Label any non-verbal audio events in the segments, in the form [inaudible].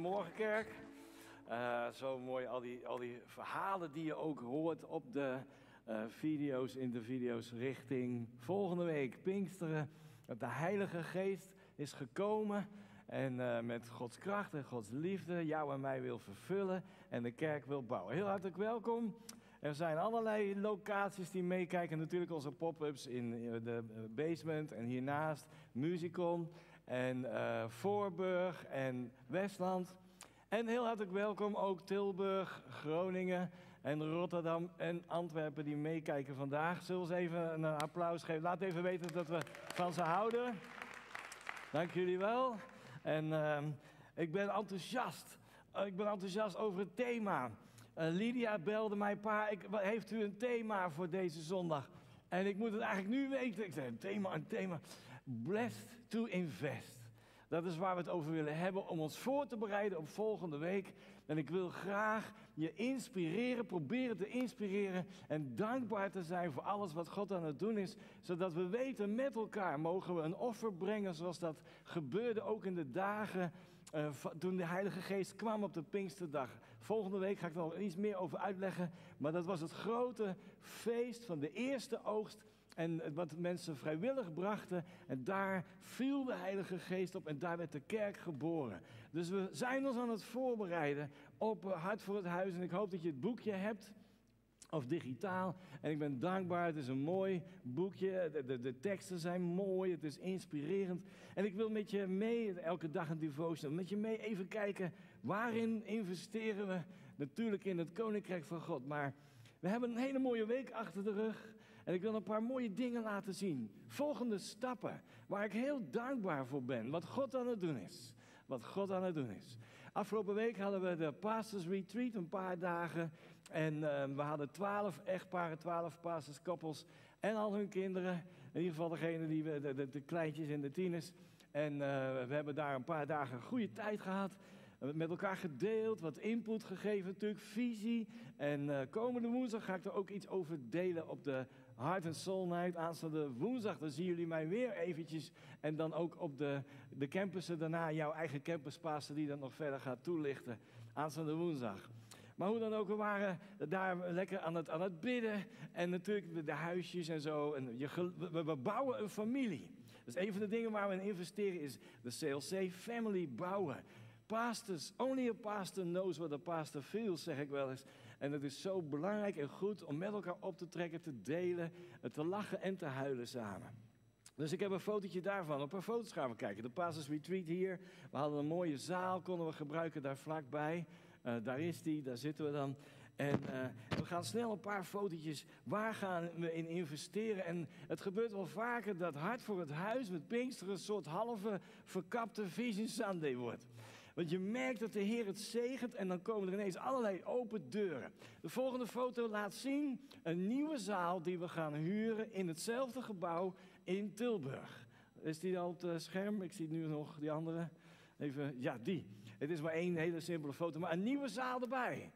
Morgenkerk. Uh, zo mooi, al die, al die verhalen die je ook hoort op de uh, video's, in de video's richting volgende week, Pinksteren. Dat de Heilige Geest is gekomen en uh, met Gods kracht en Gods liefde jou en mij wil vervullen en de kerk wil bouwen. Heel hartelijk welkom. Er zijn allerlei locaties die meekijken. Natuurlijk onze pop-ups in de basement en hiernaast Musicon en uh, Voorburg en Westland. En heel hartelijk welkom ook Tilburg, Groningen en Rotterdam en Antwerpen die meekijken vandaag. Zullen we even een applaus geven? Laat even weten dat we van ze houden. Dank jullie wel. En uh, ik ben enthousiast. Uh, ik ben enthousiast over het thema. Uh, Lydia belde mij, pa, ik, heeft u een thema voor deze zondag? En ik moet het eigenlijk nu weten. Ik zei, een thema, een thema. Blessed to invest. Dat is waar we het over willen hebben om ons voor te bereiden op volgende week. En ik wil graag je inspireren, proberen te inspireren en dankbaar te zijn voor alles wat God aan het doen is. Zodat we weten met elkaar mogen we een offer brengen zoals dat gebeurde ook in de dagen uh, toen de Heilige Geest kwam op de Pinksterdag. Volgende week ga ik er nog iets meer over uitleggen. Maar dat was het grote feest van de eerste oogst en wat mensen vrijwillig brachten. En daar viel de Heilige Geest op en daar werd de kerk geboren. Dus we zijn ons aan het voorbereiden op Hart voor het Huis. En ik hoop dat je het boekje hebt. Of digitaal. En ik ben dankbaar. Het is een mooi boekje. De, teksten zijn mooi. Het is inspirerend. En ik wil met je mee, elke dag een devotion, met je mee even kijken. Waarin investeren we? Natuurlijk in het Koninkrijk van God. Maar we hebben een hele mooie week achter de rug. En ik wil een paar mooie dingen laten zien. Volgende stappen waar ik heel dankbaar voor ben. Wat God aan het doen is. Wat God aan het doen is. Afgelopen week hadden we de Pastors Retreat, een paar dagen. En uh, we hadden twaalf echtparen, twaalf pastorskoppels en al hun kinderen. In ieder geval degene die we, de, kleintjes en de tieners. En uh, we hebben daar een paar dagen goede tijd gehad met elkaar gedeeld, wat input gegeven, natuurlijk visie. En uh, komende woensdag ga ik er ook iets over delen op de Heart and Soul Night. Aanstaande woensdag, dan zien jullie mij weer eventjes. En dan ook op de, de campussen daarna, jouw eigen campuspastor die dat nog verder gaat toelichten. Aanstaande woensdag. Maar hoe dan ook, we waren daar lekker aan het, aan het bidden. En natuurlijk de huisjes en zo. En je, we, we bouwen een familie. Dus een van de dingen waar we in investeren is de CLC Family bouwen. Pastors, only a pastor knows what a pastor feels, zeg ik wel eens. En het is zo belangrijk en goed om met elkaar op te trekken, te delen, te lachen en te huilen samen. Dus ik heb een fotootje daarvan. Op een foto's gaan we kijken. De Pastors Retreat hier. We hadden een mooie zaal, konden we gebruiken daar vlakbij. Uh, daar is die, daar zitten we dan. En uh, we gaan snel een paar fotootjes. Waar gaan we in investeren? En het gebeurt wel vaker dat hart voor het huis met Pinkster een soort halve verkapte Vision Sunday wordt. Want je merkt dat de Heer het zegent en dan komen er ineens allerlei open deuren. De volgende foto laat zien een nieuwe zaal die we gaan huren in hetzelfde gebouw in Tilburg. Is die al op het scherm? Ik zie nu nog die andere. Even, ja, die. Het is maar één hele simpele foto, maar een nieuwe zaal erbij.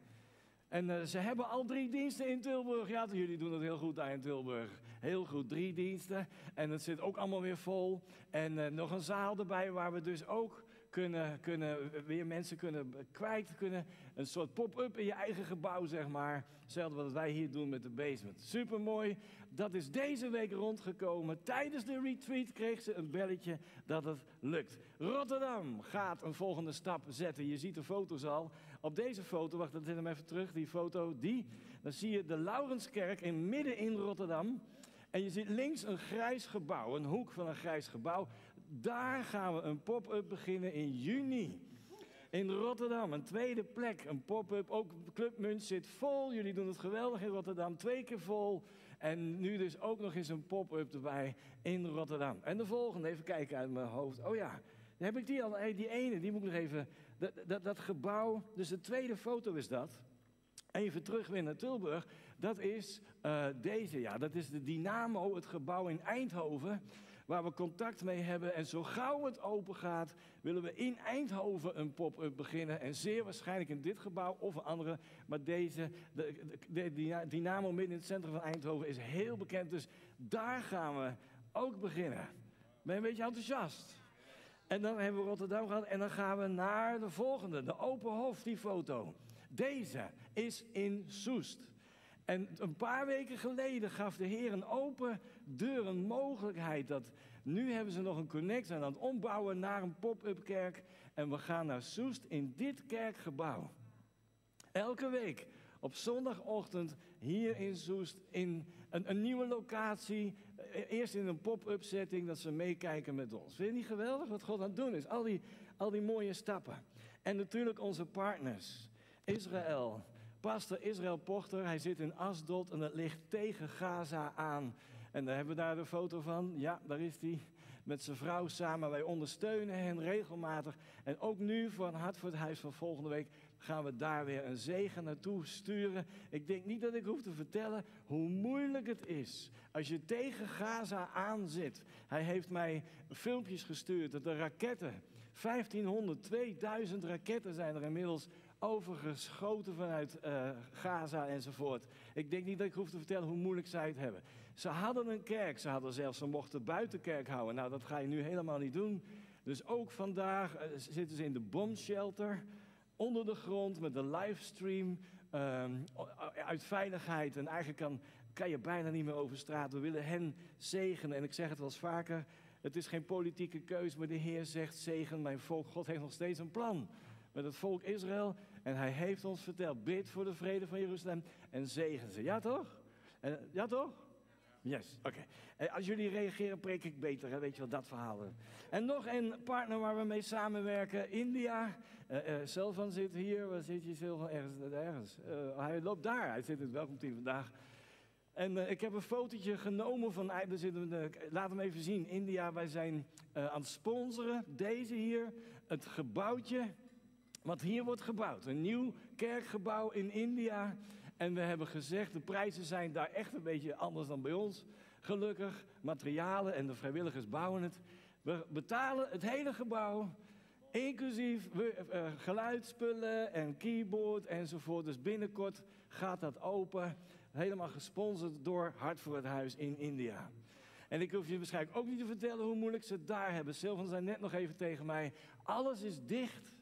En uh, ze hebben al drie diensten in Tilburg. Ja, jullie doen het heel goed daar in Tilburg. Heel goed, drie diensten. En het zit ook allemaal weer vol. En uh, nog een zaal erbij waar we dus ook kunnen, kunnen weer mensen kunnen kwijt kunnen. Een soort pop-up in je eigen gebouw, zeg maar. Hetzelfde wat wij hier doen met de basement. Supermooi. Dat is deze week rondgekomen. Tijdens de retreat kreeg ze een belletje dat het lukt. Rotterdam gaat een volgende stap zetten. Je ziet de foto's al. Op deze foto, wacht, dan zet hem even terug. Die foto, die. Dan zie je de Laurenskerk in midden in Rotterdam. En je ziet links een grijs gebouw, een hoek van een grijs gebouw. Daar gaan we een pop-up beginnen in juni. In Rotterdam, een tweede plek, een pop-up. Ook Club Munt zit vol. Jullie doen het geweldig in Rotterdam, twee keer vol. En nu dus ook nog eens een pop-up erbij in Rotterdam. En de volgende, even kijken uit mijn hoofd. Oh ja, dan heb ik die al, die ene, die moet ik nog even. Dat, dat, dat gebouw, dus de tweede foto is dat. Even terug weer naar Tilburg. Dat is uh, deze, ja. Dat is de Dynamo, het gebouw in Eindhoven. Waar we contact mee hebben. En zo gauw het open gaat, willen we in Eindhoven een pop-up beginnen. En zeer waarschijnlijk in dit gebouw of een andere. Maar deze, de, de, Dynamo midden in het centrum van Eindhoven, is heel bekend. Dus daar gaan we ook beginnen. Ben je een beetje enthousiast? En dan hebben we Rotterdam gehad en dan gaan we naar de volgende, de Open Hof, die foto. Deze is in Soest. En een paar weken geleden gaf de Heer een open deur, een mogelijkheid. Dat nu hebben ze nog een connect, aan het ombouwen naar een pop-up kerk. En we gaan naar Soest in dit kerkgebouw. Elke week op zondagochtend hier in Soest in een, een nieuwe locatie. Eh, eerst in een pop-up setting dat ze meekijken met ons. Vind je niet geweldig wat God aan het doen is? Al die, al die mooie stappen. En natuurlijk onze partners. Israël. Pastor Israël Pochter, hij zit in Asdod en dat ligt tegen Gaza aan. En daar hebben we daar de foto van. Ja, daar is hij met zijn vrouw samen. Wij ondersteunen hen regelmatig. En ook nu een hart voor het huis van volgende week gaan we daar weer een zegen naartoe sturen. Ik denk niet dat ik hoef te vertellen hoe moeilijk het is als je tegen Gaza aanzit. Hij heeft mij filmpjes gestuurd dat de raketten, 1500, 2000 raketten zijn er inmiddels overgeschoten vanuit uh, Gaza enzovoort. Ik denk niet dat ik hoef te vertellen hoe moeilijk zij het hebben. Ze hadden een kerk, ze hadden zelfs, ze mochten buitenkerk houden. Nou, dat ga je nu helemaal niet doen. Dus ook vandaag uh, zitten ze in de bomshelter, onder de grond, met de livestream, uh, uit veiligheid. En eigenlijk kan, kan je bijna niet meer over straat. We willen hen zegenen. En ik zeg het wel eens vaker, het is geen politieke keuze, maar de Heer zegt zegen mijn volk. God heeft nog steeds een plan met het volk Israël. En hij heeft ons verteld, bid voor de vrede van Jeruzalem en zegen ze. Ja toch? En, ja toch? Yes, oké. Okay. Als jullie reageren, preek ik beter, hè? weet je wat dat verhaal is. En nog een partner waar we mee samenwerken, India. Uh, uh, Selvan zit hier, waar zit je Selvan? Ergens, ergens. Hij loopt daar, hij zit in het welkomteam vandaag. En ik heb een fotootje genomen van, laat hem even zien, India. Wij zijn aan het sponsoren, deze hier, het gebouwtje wat hier wordt gebouwd. Een nieuw kerkgebouw in India. En we hebben gezegd, de prijzen zijn daar echt een beetje anders dan bij ons. Gelukkig, materialen en de vrijwilligers bouwen het. We betalen het hele gebouw, inclusief uh, geluidsspullen en keyboard enzovoort. Dus binnenkort gaat dat open. Helemaal gesponsord door Hart voor het Huis in India. En ik hoef je waarschijnlijk ook niet te vertellen hoe moeilijk ze het daar hebben. Sylvan zei net nog even tegen mij, alles is dicht.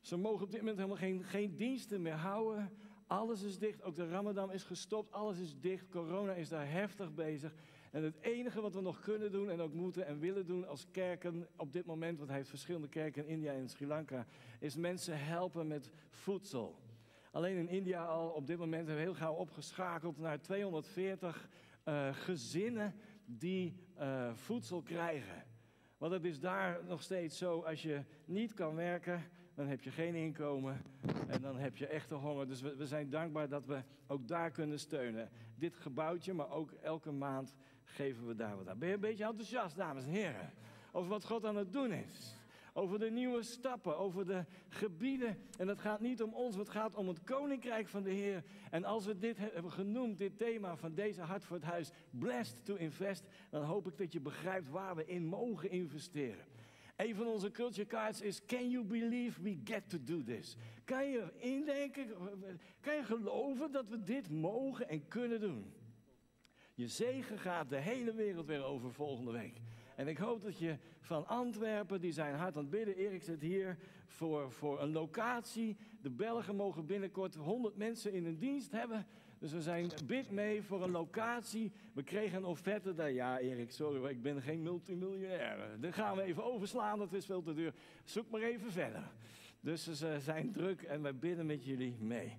Ze mogen op dit moment helemaal geen, geen diensten meer houden. Alles is dicht. Ook de Ramadan is gestopt. Alles is dicht. Corona is daar heftig bezig. En het enige wat we nog kunnen doen en ook moeten en willen doen als kerken op dit moment, want hij heeft verschillende kerken in India en Sri Lanka, is mensen helpen met voedsel. Alleen in India al op dit moment hebben we heel gauw opgeschakeld naar 240 uh, gezinnen die uh, voedsel krijgen. Want het is daar nog steeds zo, als je niet kan werken, dan heb je geen inkomen en dan heb je echte honger. Dus we, zijn dankbaar dat we ook daar kunnen steunen. Dit gebouwtje, maar ook elke maand geven we daar wat aan. Ben je een beetje enthousiast, dames en heren, over wat God aan het doen is? Over de nieuwe stappen, over de gebieden. En het gaat niet om ons, het gaat om het koninkrijk van de Heer. En als we dit hebben genoemd, dit thema van deze Hart voor het Huis, Blessed to Invest, dan hoop ik dat je begrijpt waar we in mogen investeren. Een van onze culture cards is: Can you believe we get to do this? Kan je indenken, kan je geloven dat we dit mogen en kunnen doen? Je zegen gaat de hele wereld weer over volgende week. En ik hoop dat je van Antwerpen, die zijn hard aan het bidden. Erik zit hier voor, voor een locatie. De Belgen mogen binnenkort 100 mensen in een dienst hebben. Dus we zijn bid mee voor een locatie. We kregen een offerte daar. Ja, Erik, sorry, ik ben geen multimiljonair. Dat gaan we even overslaan, dat is veel te duur. Zoek maar even verder. Dus ze zijn druk en wij bidden met jullie mee.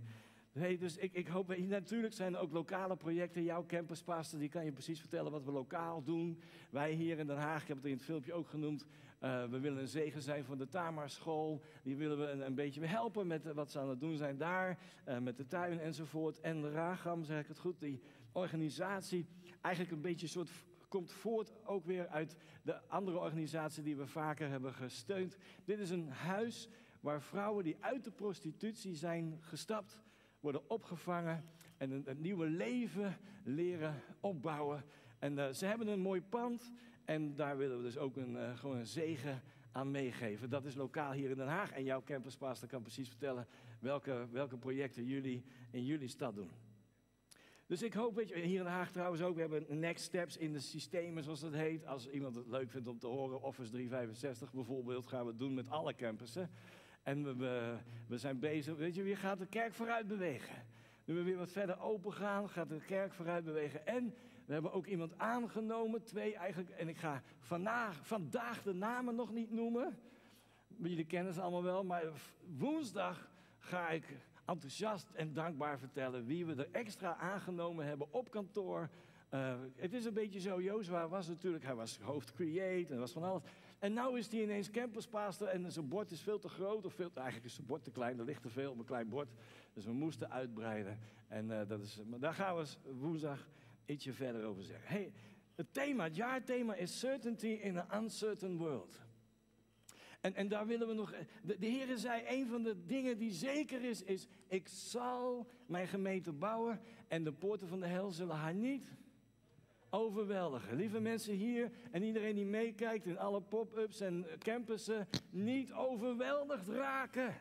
Dus ik, ik hoop, natuurlijk zijn er ook lokale projecten. Jouw campuspastor, die kan je precies vertellen wat we lokaal doen. Wij hier in Den Haag, ik heb het in het filmpje ook genoemd. Uh, we willen een zegen zijn voor de Tamarschool. Die willen we een, een, beetje helpen met wat ze aan het doen zijn daar. Uh, met de tuin enzovoort. En Ragam, zeg ik het goed, die organisatie. Eigenlijk een beetje soort komt voort ook weer uit de andere organisatie die we vaker hebben gesteund. Dit is een huis waar vrouwen die uit de prostitutie zijn gestapt worden opgevangen en een, een nieuwe leven leren opbouwen. En ze hebben een mooi pand en daar willen we dus ook een, uh, gewoon een zegen aan meegeven. Dat is lokaal hier in Den Haag. En jouw campuspastor kan precies vertellen welke, welke projecten jullie in jullie stad doen. Dus ik hoop, weet je, hier in Den Haag trouwens ook, we hebben next steps in de systemen, zoals dat heet. Als iemand het leuk vindt om te horen, Office 365 bijvoorbeeld, gaan we doen met alle campussen. En we, we, we zijn bezig, weet je, wie gaat de kerk vooruit bewegen? Nu we weer wat verder open gaan, gaat de kerk vooruit bewegen. En we hebben ook iemand aangenomen, twee eigenlijk. En ik ga vandaag, vandaag de namen nog niet noemen. Jullie kennen ze allemaal wel, maar woensdag ga ik enthousiast en dankbaar vertellen wie we er extra aangenomen hebben op kantoor. Uh, het is een beetje zo, Jozua was natuurlijk, hij was hoofd create en was van alles. En nu is hij ineens campuspastor en zijn bord is veel te groot. Of veel, eigenlijk is zijn bord te klein, er ligt te veel op een klein bord. Dus we moesten uitbreiden. En uh, dat is, maar daar gaan we woensdag ietsje verder over zeggen. Hey, het thema, het jaarthema is Certainty in an Uncertain World. En, en daar willen we nog. De, de zei: een van de dingen die zeker is, is: Ik zal mijn gemeente bouwen en de poorten van de hel zullen haar niet overweldigen. Lieve mensen hier en iedereen die meekijkt in alle pop-ups en campussen, niet overweldigd raken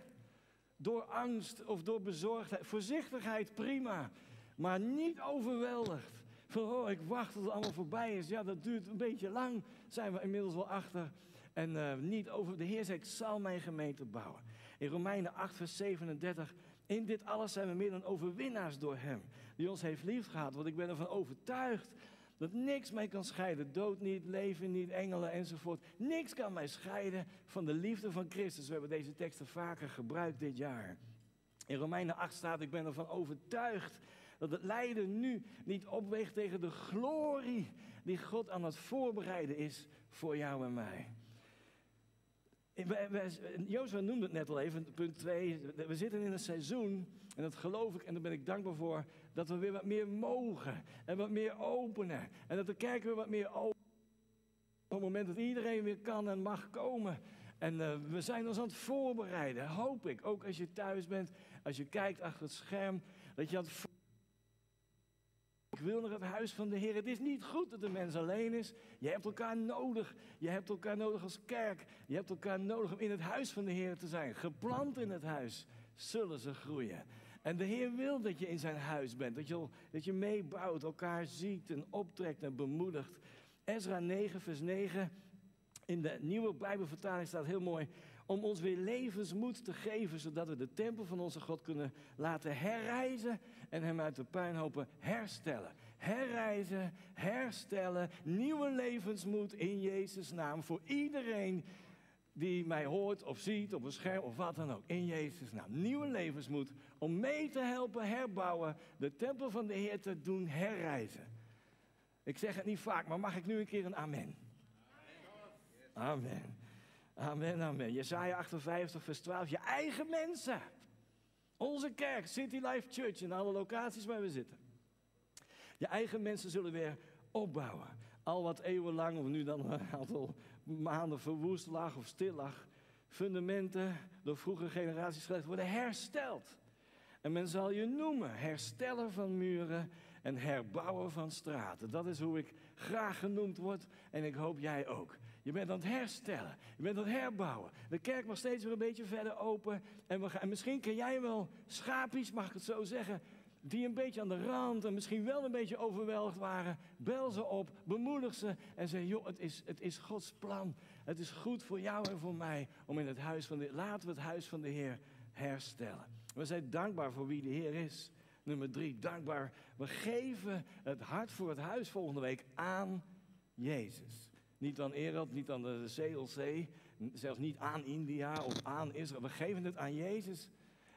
door angst of door bezorgdheid. Voorzichtigheid, prima, maar niet overweldigd. Van, oh, ik wacht tot het allemaal voorbij is. Ja, dat duurt een beetje lang, zijn we inmiddels wel achter. En uh, niet over de Heer zegt, ik zal mijn gemeente bouwen. In Romeinen 8, vers 37. In dit alles zijn we meer dan overwinnaars door Hem. Die ons heeft lief gehad. Want ik ben ervan overtuigd dat niks mij kan scheiden. Dood niet, leven niet, engelen enzovoort. Niks kan mij scheiden van de liefde van Christus. We hebben deze teksten vaker gebruikt dit jaar. In Romeinen 8 staat, ik ben ervan overtuigd dat het lijden nu niet opweegt tegen de glorie die God aan het voorbereiden is voor jou en mij. Jozef noemde het net al even, punt 2. We zitten in een seizoen, en dat geloof ik en daar ben ik dankbaar voor, dat we weer wat meer mogen en wat meer openen. En dat de kerk weer wat meer open. Op het moment dat iedereen weer kan en mag komen. En uh, we zijn ons aan het voorbereiden, hoop ik. Ook als je thuis bent, als je kijkt achter het scherm, dat je aan het ik wil naar het huis van de Heer. Het is niet goed dat de mens alleen is. Je hebt elkaar nodig. Je hebt elkaar nodig als kerk. Je hebt elkaar nodig om in het huis van de Heer te zijn. Geplant in het huis zullen ze groeien. En de Heer wil dat je in zijn huis bent. Dat je, dat je meebouwt, elkaar ziet en optrekt en bemoedigt. Ezra 9, vers 9. In de nieuwe Bijbelvertaling staat heel mooi om ons weer levensmoed te geven, zodat we de tempel van onze God kunnen laten herreizen en hem uit de puinhopen herstellen. Herreizen, herstellen, nieuwe levensmoed in Jezus' naam voor iedereen die mij hoort of ziet op een scherm of wat dan ook. In Jezus' naam. Nieuwe levensmoed om mee te helpen herbouwen, de tempel van de Heer te doen herreizen. Ik zeg het niet vaak, maar mag ik nu een keer een amen? Amen. Amen, amen. Jesaja 58, vers 12. Je eigen mensen. Onze kerk, City Life Church, in alle locaties waar we zitten. Je eigen mensen zullen weer opbouwen. Al wat eeuwenlang, of nu dan een aantal maanden verwoest lag of stil lag. Fundamenten door vroege generaties gelegd worden hersteld. En men zal je noemen hersteller van muren en herbouwer van straten. Dat is hoe ik graag genoemd word en ik hoop jij ook. Je bent aan het herstellen. Je bent aan het herbouwen. De kerk mag steeds weer een beetje verder open. En, we gaan, en misschien ken jij wel schapies, mag ik het zo zeggen, die een beetje aan de rand en misschien wel een beetje overweldigd waren. Bel ze op, bemoedig ze en zeg, joh, het is, het is Gods plan. Het is goed voor jou en voor mij om in het huis van de, laten we het huis van de Heer herstellen. We zijn dankbaar voor wie de Heer is. Nummer drie, dankbaar. We geven het hart voor het huis volgende week aan Jezus. Niet aan Erod, niet aan de CLC, zelfs niet aan India of aan Israël. We geven het aan Jezus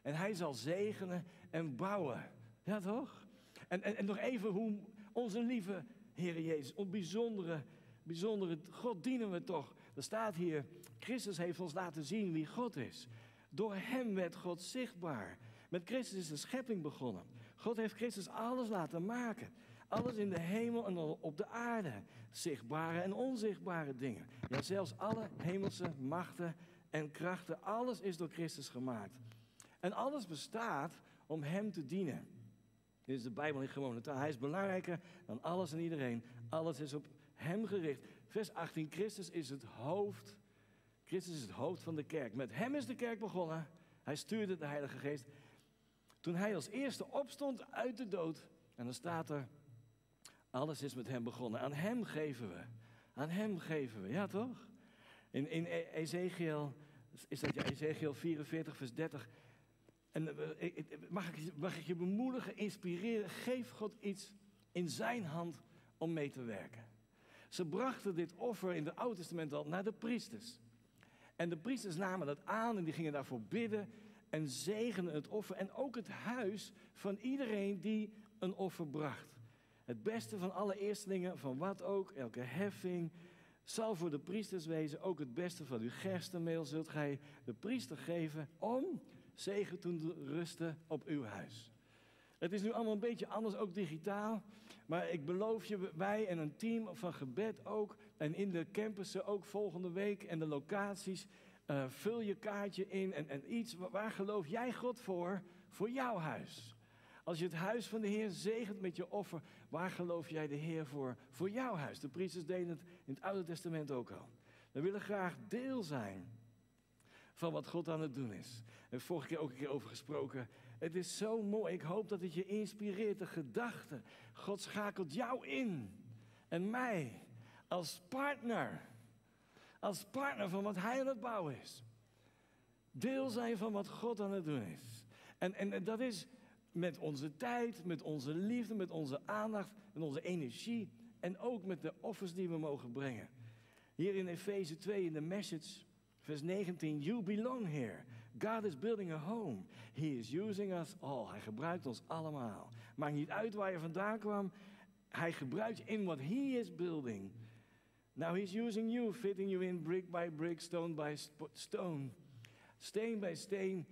en Hij zal zegenen en bouwen. Ja, toch? En, en, en nog even hoe onze lieve Heer Jezus, ons bijzondere, bijzondere God dienen we toch. Er staat hier, Christus heeft ons laten zien wie God is. Door Hem werd God zichtbaar. Met Christus is de schepping begonnen. God heeft Christus alles laten maken. Alles in de hemel en op de aarde. Zichtbare en onzichtbare dingen. Ja, zelfs alle hemelse machten en krachten. Alles is door Christus gemaakt. En alles bestaat om Hem te dienen. Dit is de Bijbel in gewone taal. Hij is belangrijker dan alles en iedereen. Alles is op Hem gericht. Vers 18. Christus is het hoofd. Christus is het hoofd van de kerk. Met Hem is de kerk begonnen. Hij stuurde de Heilige Geest. Toen Hij als eerste opstond uit de dood En dan staat er, alles is met hem begonnen. Aan hem geven we. Aan hem geven we. Ja, toch? In, in e- Ezekiel, is dat ja, Ezekiel 44, vers 30. En eh, mag ik, mag ik je bemoedigen, inspireren? Geef God iets in zijn hand om mee te werken. Ze brachten dit offer in het Oude Testament al naar de priesters. En de priesters namen dat aan en die gingen daarvoor bidden en zegenen het offer. En ook het huis van iedereen die een offer bracht. Het beste van alle eerstelingen, van wat ook, elke heffing, zal voor de priesters wezen. Ook het beste van uw gerstenmeel zult gij de priester geven om zegen te rusten op uw huis. Het is nu allemaal een beetje anders, ook digitaal. Maar ik beloof je, wij en een team van gebed ook. En in de campussen ook volgende week en de locaties. Uh, vul je kaartje in en, en iets. Waar geloof jij God voor? Voor jouw huis. Als je het huis van de Heer zegent met je offer, waar geloof jij de Heer voor? Voor jouw huis. De priesters deden het in het Oude Testament ook al. We willen graag deel zijn van wat God aan het doen is. En vorige keer ook een keer over gesproken. Het is zo mooi. Ik hoop dat het je inspireert, de gedachte. God schakelt jou in en mij als partner. Als partner van wat Hij aan het bouwen is. Deel zijn van wat God aan het doen is. En, en dat is met onze tijd, met onze liefde, met onze aandacht, met onze energie. En ook met de offers die we mogen brengen. Hier in Efeze 2 in de message, vers 19. You belong here. God is building a home. He is using us all. Hij gebruikt ons allemaal. Maakt niet uit waar je vandaan kwam. Hij gebruikt je in what he is building. Now he's using you, fitting you in brick by brick, stone by stone. Steen bij steen,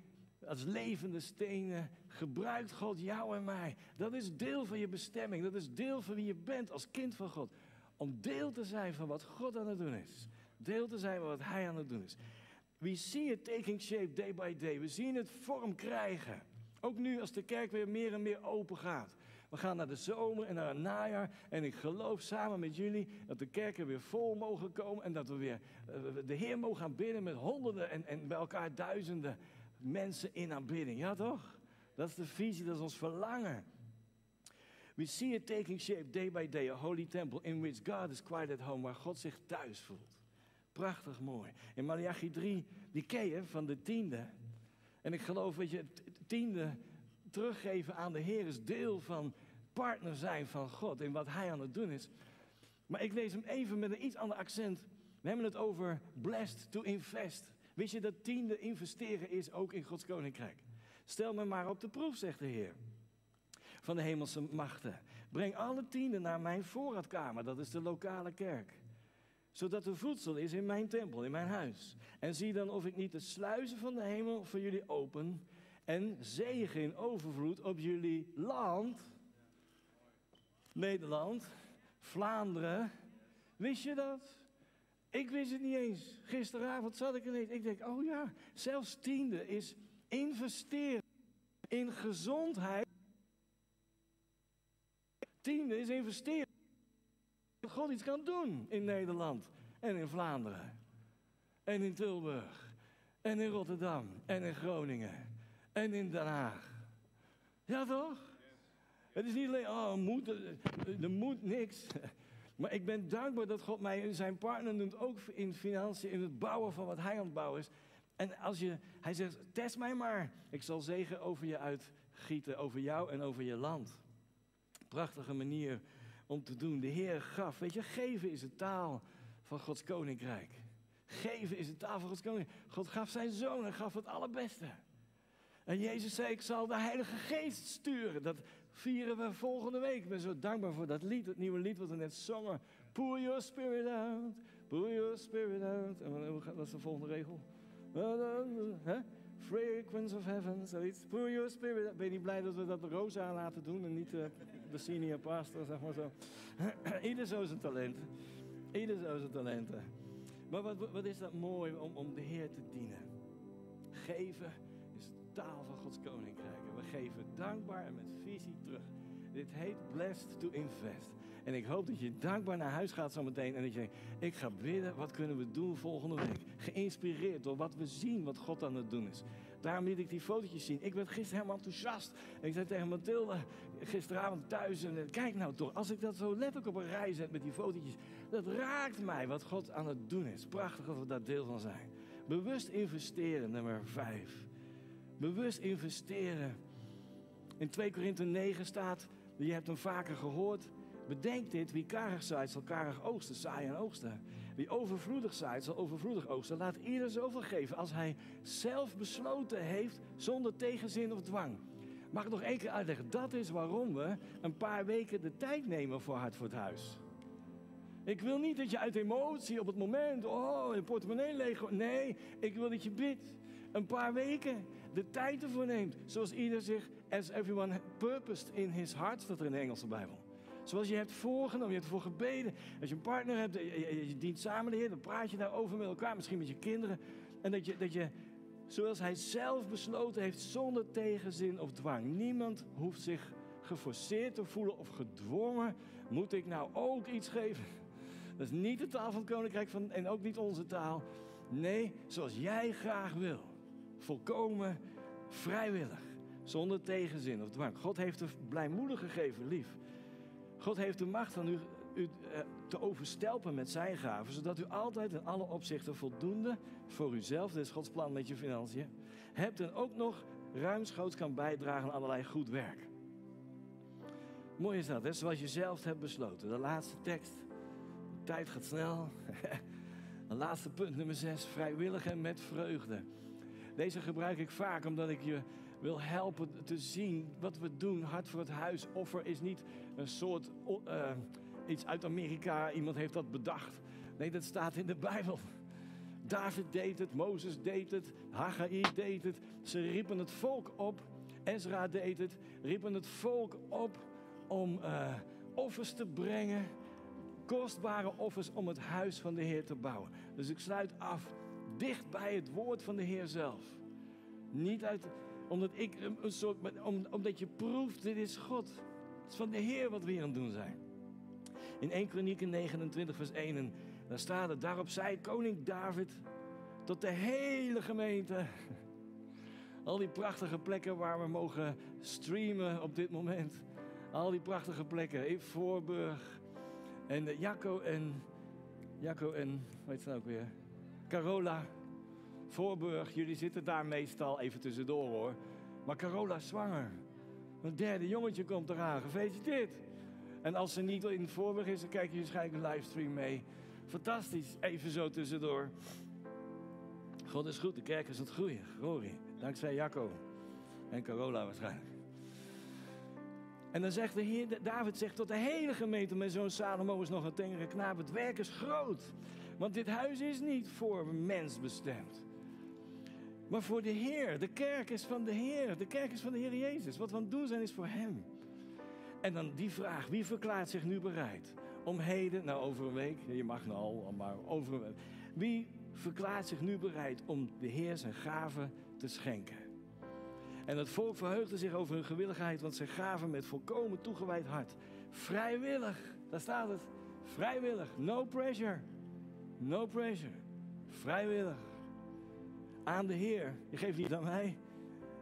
als levende stenen, gebruikt God jou en mij. Dat is deel van je bestemming. Dat is deel van wie je bent als kind van God. Om deel te zijn van wat God aan het doen is. Deel te zijn van wat Hij aan het doen is. We see it taking shape day by day. We zien het vorm krijgen. Ook nu als de kerk weer meer en meer open gaat. We gaan naar de zomer en naar het najaar. En ik geloof samen met jullie dat de kerken weer vol mogen komen. En dat we weer eh, de Heer mogen gaan bidden met honderden en, en bij elkaar duizenden mensen in aanbidding. Ja toch? Dat is de visie, dat is ons verlangen. We see it taking shape day by day. A holy temple in which God is quite at home. Waar God zich thuis voelt. Prachtig mooi. In Malachi 3, die je van de tiende. En ik geloof, dat je, het tiende teruggeven aan de Heer is deel van partner zijn van God in wat Hij aan het doen is. Maar ik lees hem even met een iets ander accent. We hebben het over blessed to invest. Wist je dat tiende investeren is ook in Gods koninkrijk? Stel me maar op de proef, zegt de Heer. Van de hemelse machten. Breng alle tienden naar mijn voorraadkamer, dat is de lokale kerk zodat er voedsel is in mijn tempel, in mijn huis. En zie dan of ik niet de sluizen van de hemel voor jullie open en zegen in overvloed op jullie land. Nederland, Vlaanderen. Wist je dat? Ik wist het niet eens. Gisteravond zat ik ineens. Ik denk, oh ja, zelfs tiende is investeren in gezondheid. Tiende is investeren. God iets kan doen in Nederland en in Vlaanderen. En in Tilburg. En in Rotterdam. En in Groningen. En in Den Haag. Ja toch? Het is niet alleen, oh, moet, er moet niks. Maar ik ben dankbaar dat God mij zijn partner noemt, ook in financiën, in het bouwen van wat hij aan het bouwen is. En als je, hij zegt, test mij maar. Ik zal zegen over je uitgieten, over jou en over je land. Prachtige manier om te doen. De Heer gaf. Weet je, geven is de taal van Gods koninkrijk. Geven is de taal van Gods koninkrijk. God gaf zijn zoon en gaf het allerbeste. En Jezus zei, ik zal de Heilige Geest sturen. Dat vieren we volgende week. Ik ben zo dankbaar voor dat lied, het nieuwe lied wat we net zongen. Pour your spirit out, pour your spirit out. En wat is de volgende regel? Fragrance of heaven, zoiets. Pour your spirit. Ben je niet blij dat we dat Rosa laten doen en niet uh, de senior pastor, zeg maar zo. [clears throat] Ieder zo zijn talenten. Ieder zo zijn talenten. Maar wat, wat is dat mooi om, om de Heer te dienen. Geven is de taal van Gods koninkrijk. We geven dankbaar en met visie terug. Dit heet blessed to invest. En ik hoop dat je dankbaar naar huis gaat zometeen. En dat je denkt, ik ga bidden, wat kunnen we doen volgende week? Geïnspireerd door wat we zien, wat God aan het doen is. Daarom liet ik die fotootjes zien. Ik werd gisteren helemaal enthousiast. En ik zei tegen Mathilde gisteravond thuis. En, eh, kijk nou toch, als ik dat zo letterlijk op een rij zet met die fotootjes. Dat raakt mij wat God aan het doen is. Prachtig dat we daar deel van zijn. Bewust investeren, nummer 5. Bewust investeren. In 2 Korinthe 9 staat, je hebt hem vaker gehoord. Bedenk dit, wie karig zaait, zal karig oogsten, zaaien en oogsten. Wie overvloedig zaait, zal overvloedig oogsten. Laat ieder zoveel geven als hij zelf besloten heeft, zonder tegenzin of dwang. Mag ik nog één keer uitleggen? Dat is waarom we een paar weken de tijd nemen voor Hart voor het Huis. Ik wil niet dat je uit emotie op het moment, oh, je portemonnee leeg. Nee, ik wil dat je bidt. Een paar weken de tijd ervoor neemt. Zoals ieder zich, as everyone purposed in his heart, staat er in de Engelse Bijbel. Zoals je hebt voorgenomen, je hebt ervoor gebeden. Als je een partner hebt, je, je dient samen de Heer, dan praat je daarover met elkaar, misschien met je kinderen. En dat je, dat je, zoals hij zelf besloten heeft, zonder tegenzin of dwang. Niemand hoeft zich geforceerd te voelen of gedwongen. Moet ik nou ook iets geven? Dat is niet de taal van het Koninkrijk van, en ook niet onze taal. Nee, zoals jij graag wil. Volkomen vrijwillig. Zonder tegenzin of dwang. God heeft de blijmoedig gegeven, lief. God heeft de macht van u, u eh, te overstelpen met zijn gaven, zodat u altijd in alle opzichten voldoende voor uzelf, dit is Gods plan met je financiën, hebt en ook nog ruimschoots kan bijdragen aan allerlei goed werk. Mooi is dat, hè? zoals je zelf hebt besloten. De laatste tekst. De tijd gaat snel. [laughs] De laatste punt, nummer 6. Vrijwillig en met vreugde. Deze gebruik ik vaak omdat ik je wil helpen te zien wat we doen. Hart voor het huis. Offer is niet een soort uh, iets uit Amerika. Iemand heeft dat bedacht. Nee, dat staat in de Bijbel. David deed het, Mozes deed het, Haggai deed het. Ze riepen het volk op. Ezra deed het. Riepen het volk op om uh, offers te brengen. Kostbare offers om het huis van de Heer te bouwen. Dus ik sluit af dicht bij het woord van de Heer zelf. Niet uit omdat, ik een soort, om, omdat je proeft, dit is God. Het is van de Heer wat we hier aan het doen zijn. In 1 Kronieken 29 vers 1, en daar staat het, daarop zei koning David tot de hele gemeente. [laughs] Al die prachtige plekken waar we mogen streamen op dit moment. Al die prachtige plekken in Voorburg. En Jacco en, Jacco en, weet je nou ook weer? Carola. Voorburg, jullie zitten daar meestal even tussendoor hoor. Maar Carola is zwanger. Een derde jongetje komt eraan. Gefeliciteerd. En als ze niet in Voorburg is, dan kijk je waarschijnlijk een livestream mee. Fantastisch. Even zo tussendoor. God is goed, de kerk is het groeien. Glorie. Dankzij Jacco. En Carola waarschijnlijk. En dan zegt de Heer, David zegt tot de hele gemeente met zo'n Salomo is nog een tengere knaap. Het werk is groot. Want dit huis is niet voor mens bestemd. Maar voor de Heer. De kerk is van de Heer. De kerk is van de Heer Jezus. Wat we aan het doen zijn is voor Hem. En dan die vraag, wie verklaart zich nu bereid? Om heden, nou over een week, je mag nou al, maar over een week. Wie verklaart zich nu bereid om de Heer zijn gaven te schenken? En het volk verheugde zich over hun gewilligheid, want ze gaven met volkomen toegewijd hart. Vrijwillig, daar staat het. Vrijwillig, no pressure. No pressure. Vrijwillig. Aan de Heer. Je geeft niet aan mij.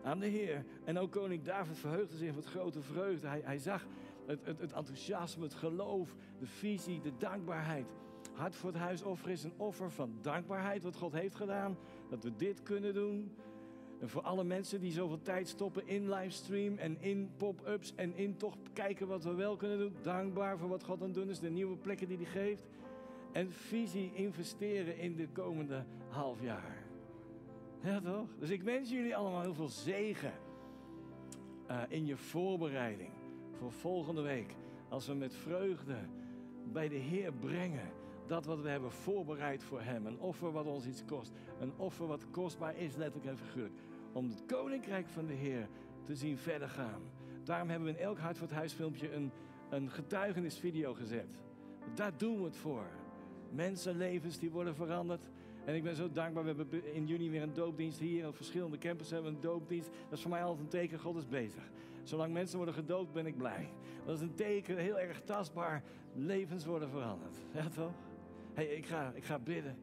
Aan de Heer. En ook koning David verheugde zich met grote vreugde. Hij, hij zag het, het, het enthousiasme, het geloof, de visie, de dankbaarheid. Hart voor het huisoffer is een offer van dankbaarheid wat God heeft gedaan. Dat we dit kunnen doen. En voor alle mensen die zoveel tijd stoppen in livestream en in pop-ups en in toch kijken wat we wel kunnen doen. Dankbaar voor wat God aan het doen is, de nieuwe plekken die hij geeft en visie investeren in de komende half jaar. Ja, toch? Dus ik wens jullie allemaal heel veel zegen uh, in je voorbereiding voor volgende week. Als we met vreugde bij de Heer brengen dat wat we hebben voorbereid voor Hem. Een offer wat ons iets kost. Een offer wat kostbaar is, letterlijk en figuurlijk. Om het koninkrijk van de Heer te zien verder gaan. Daarom hebben we in elk Hart voor het Huisfilmpje een, een getuigenisvideo gezet. Daar doen we het voor. Mensenlevens die worden veranderd. En ik ben zo dankbaar. We hebben in juni weer een doopdienst hier. Op verschillende campussen hebben we een doopdienst. Dat is voor mij altijd een teken, God is bezig. Zolang mensen worden gedoopt, ben ik blij. Dat is een teken, heel erg tastbaar. Levens worden veranderd. Ja toch? hey, ik, ga, ik ga bidden.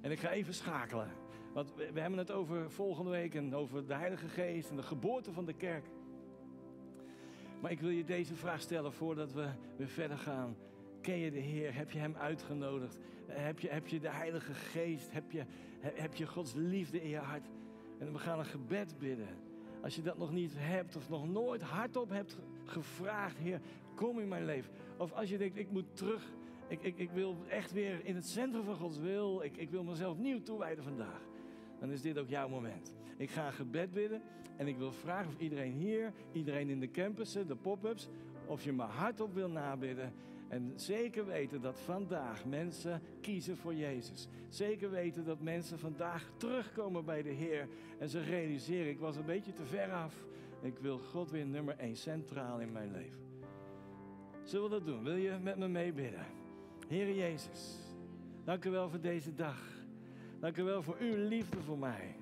En ik ga even schakelen. Want we, we hebben het over volgende week en over de Heilige Geest en de geboorte van de kerk. Maar ik wil je deze vraag stellen voordat we weer verder gaan. Ken je de Heer? Heb je Hem uitgenodigd? Heb je, heb je de Heilige Geest? Heb je, heb je Gods liefde in je hart? En we gaan een gebed bidden. Als je dat nog niet hebt of nog nooit hardop hebt gevraagd, Heer, kom in mijn leven. Of als je denkt, ik moet terug, ik, ik, ik wil echt weer in het centrum van Gods wil, ik, ik wil mezelf nieuw toewijden vandaag. Dan is dit ook jouw moment. Ik ga een gebed bidden en ik wil vragen of iedereen hier, iedereen in de campussen, de pop-ups, of je me hardop wil nabidden. En zeker weten dat vandaag mensen kiezen voor Jezus. Zeker weten dat mensen vandaag terugkomen bij de Heer. En ze realiseren, ik was een beetje te ver af. Ik wil God weer nummer één centraal in mijn leven. Zullen we dat doen? Wil je met me meebidden? Heer Jezus, dank u wel voor deze dag. Dank u wel voor uw liefde voor mij.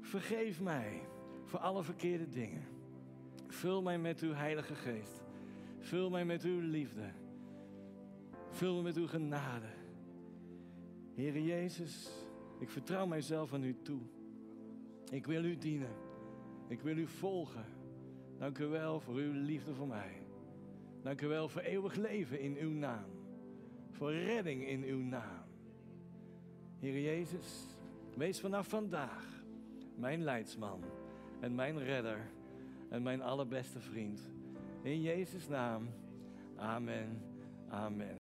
Vergeef mij voor alle verkeerde dingen. Vul mij met uw Heilige Geest. Vul mij met uw liefde. Vul me met uw genade. Heer Jezus, ik vertrouw mijzelf aan u toe. Ik wil u dienen. Ik wil u volgen. Dank u wel voor uw liefde voor mij. Dank u wel voor eeuwig leven in uw naam. Voor redding in uw naam. Heer Jezus, wees vanaf vandaag mijn leidsman en mijn redder en mijn allerbeste vriend. In Jezus' naam. Amen. Amen.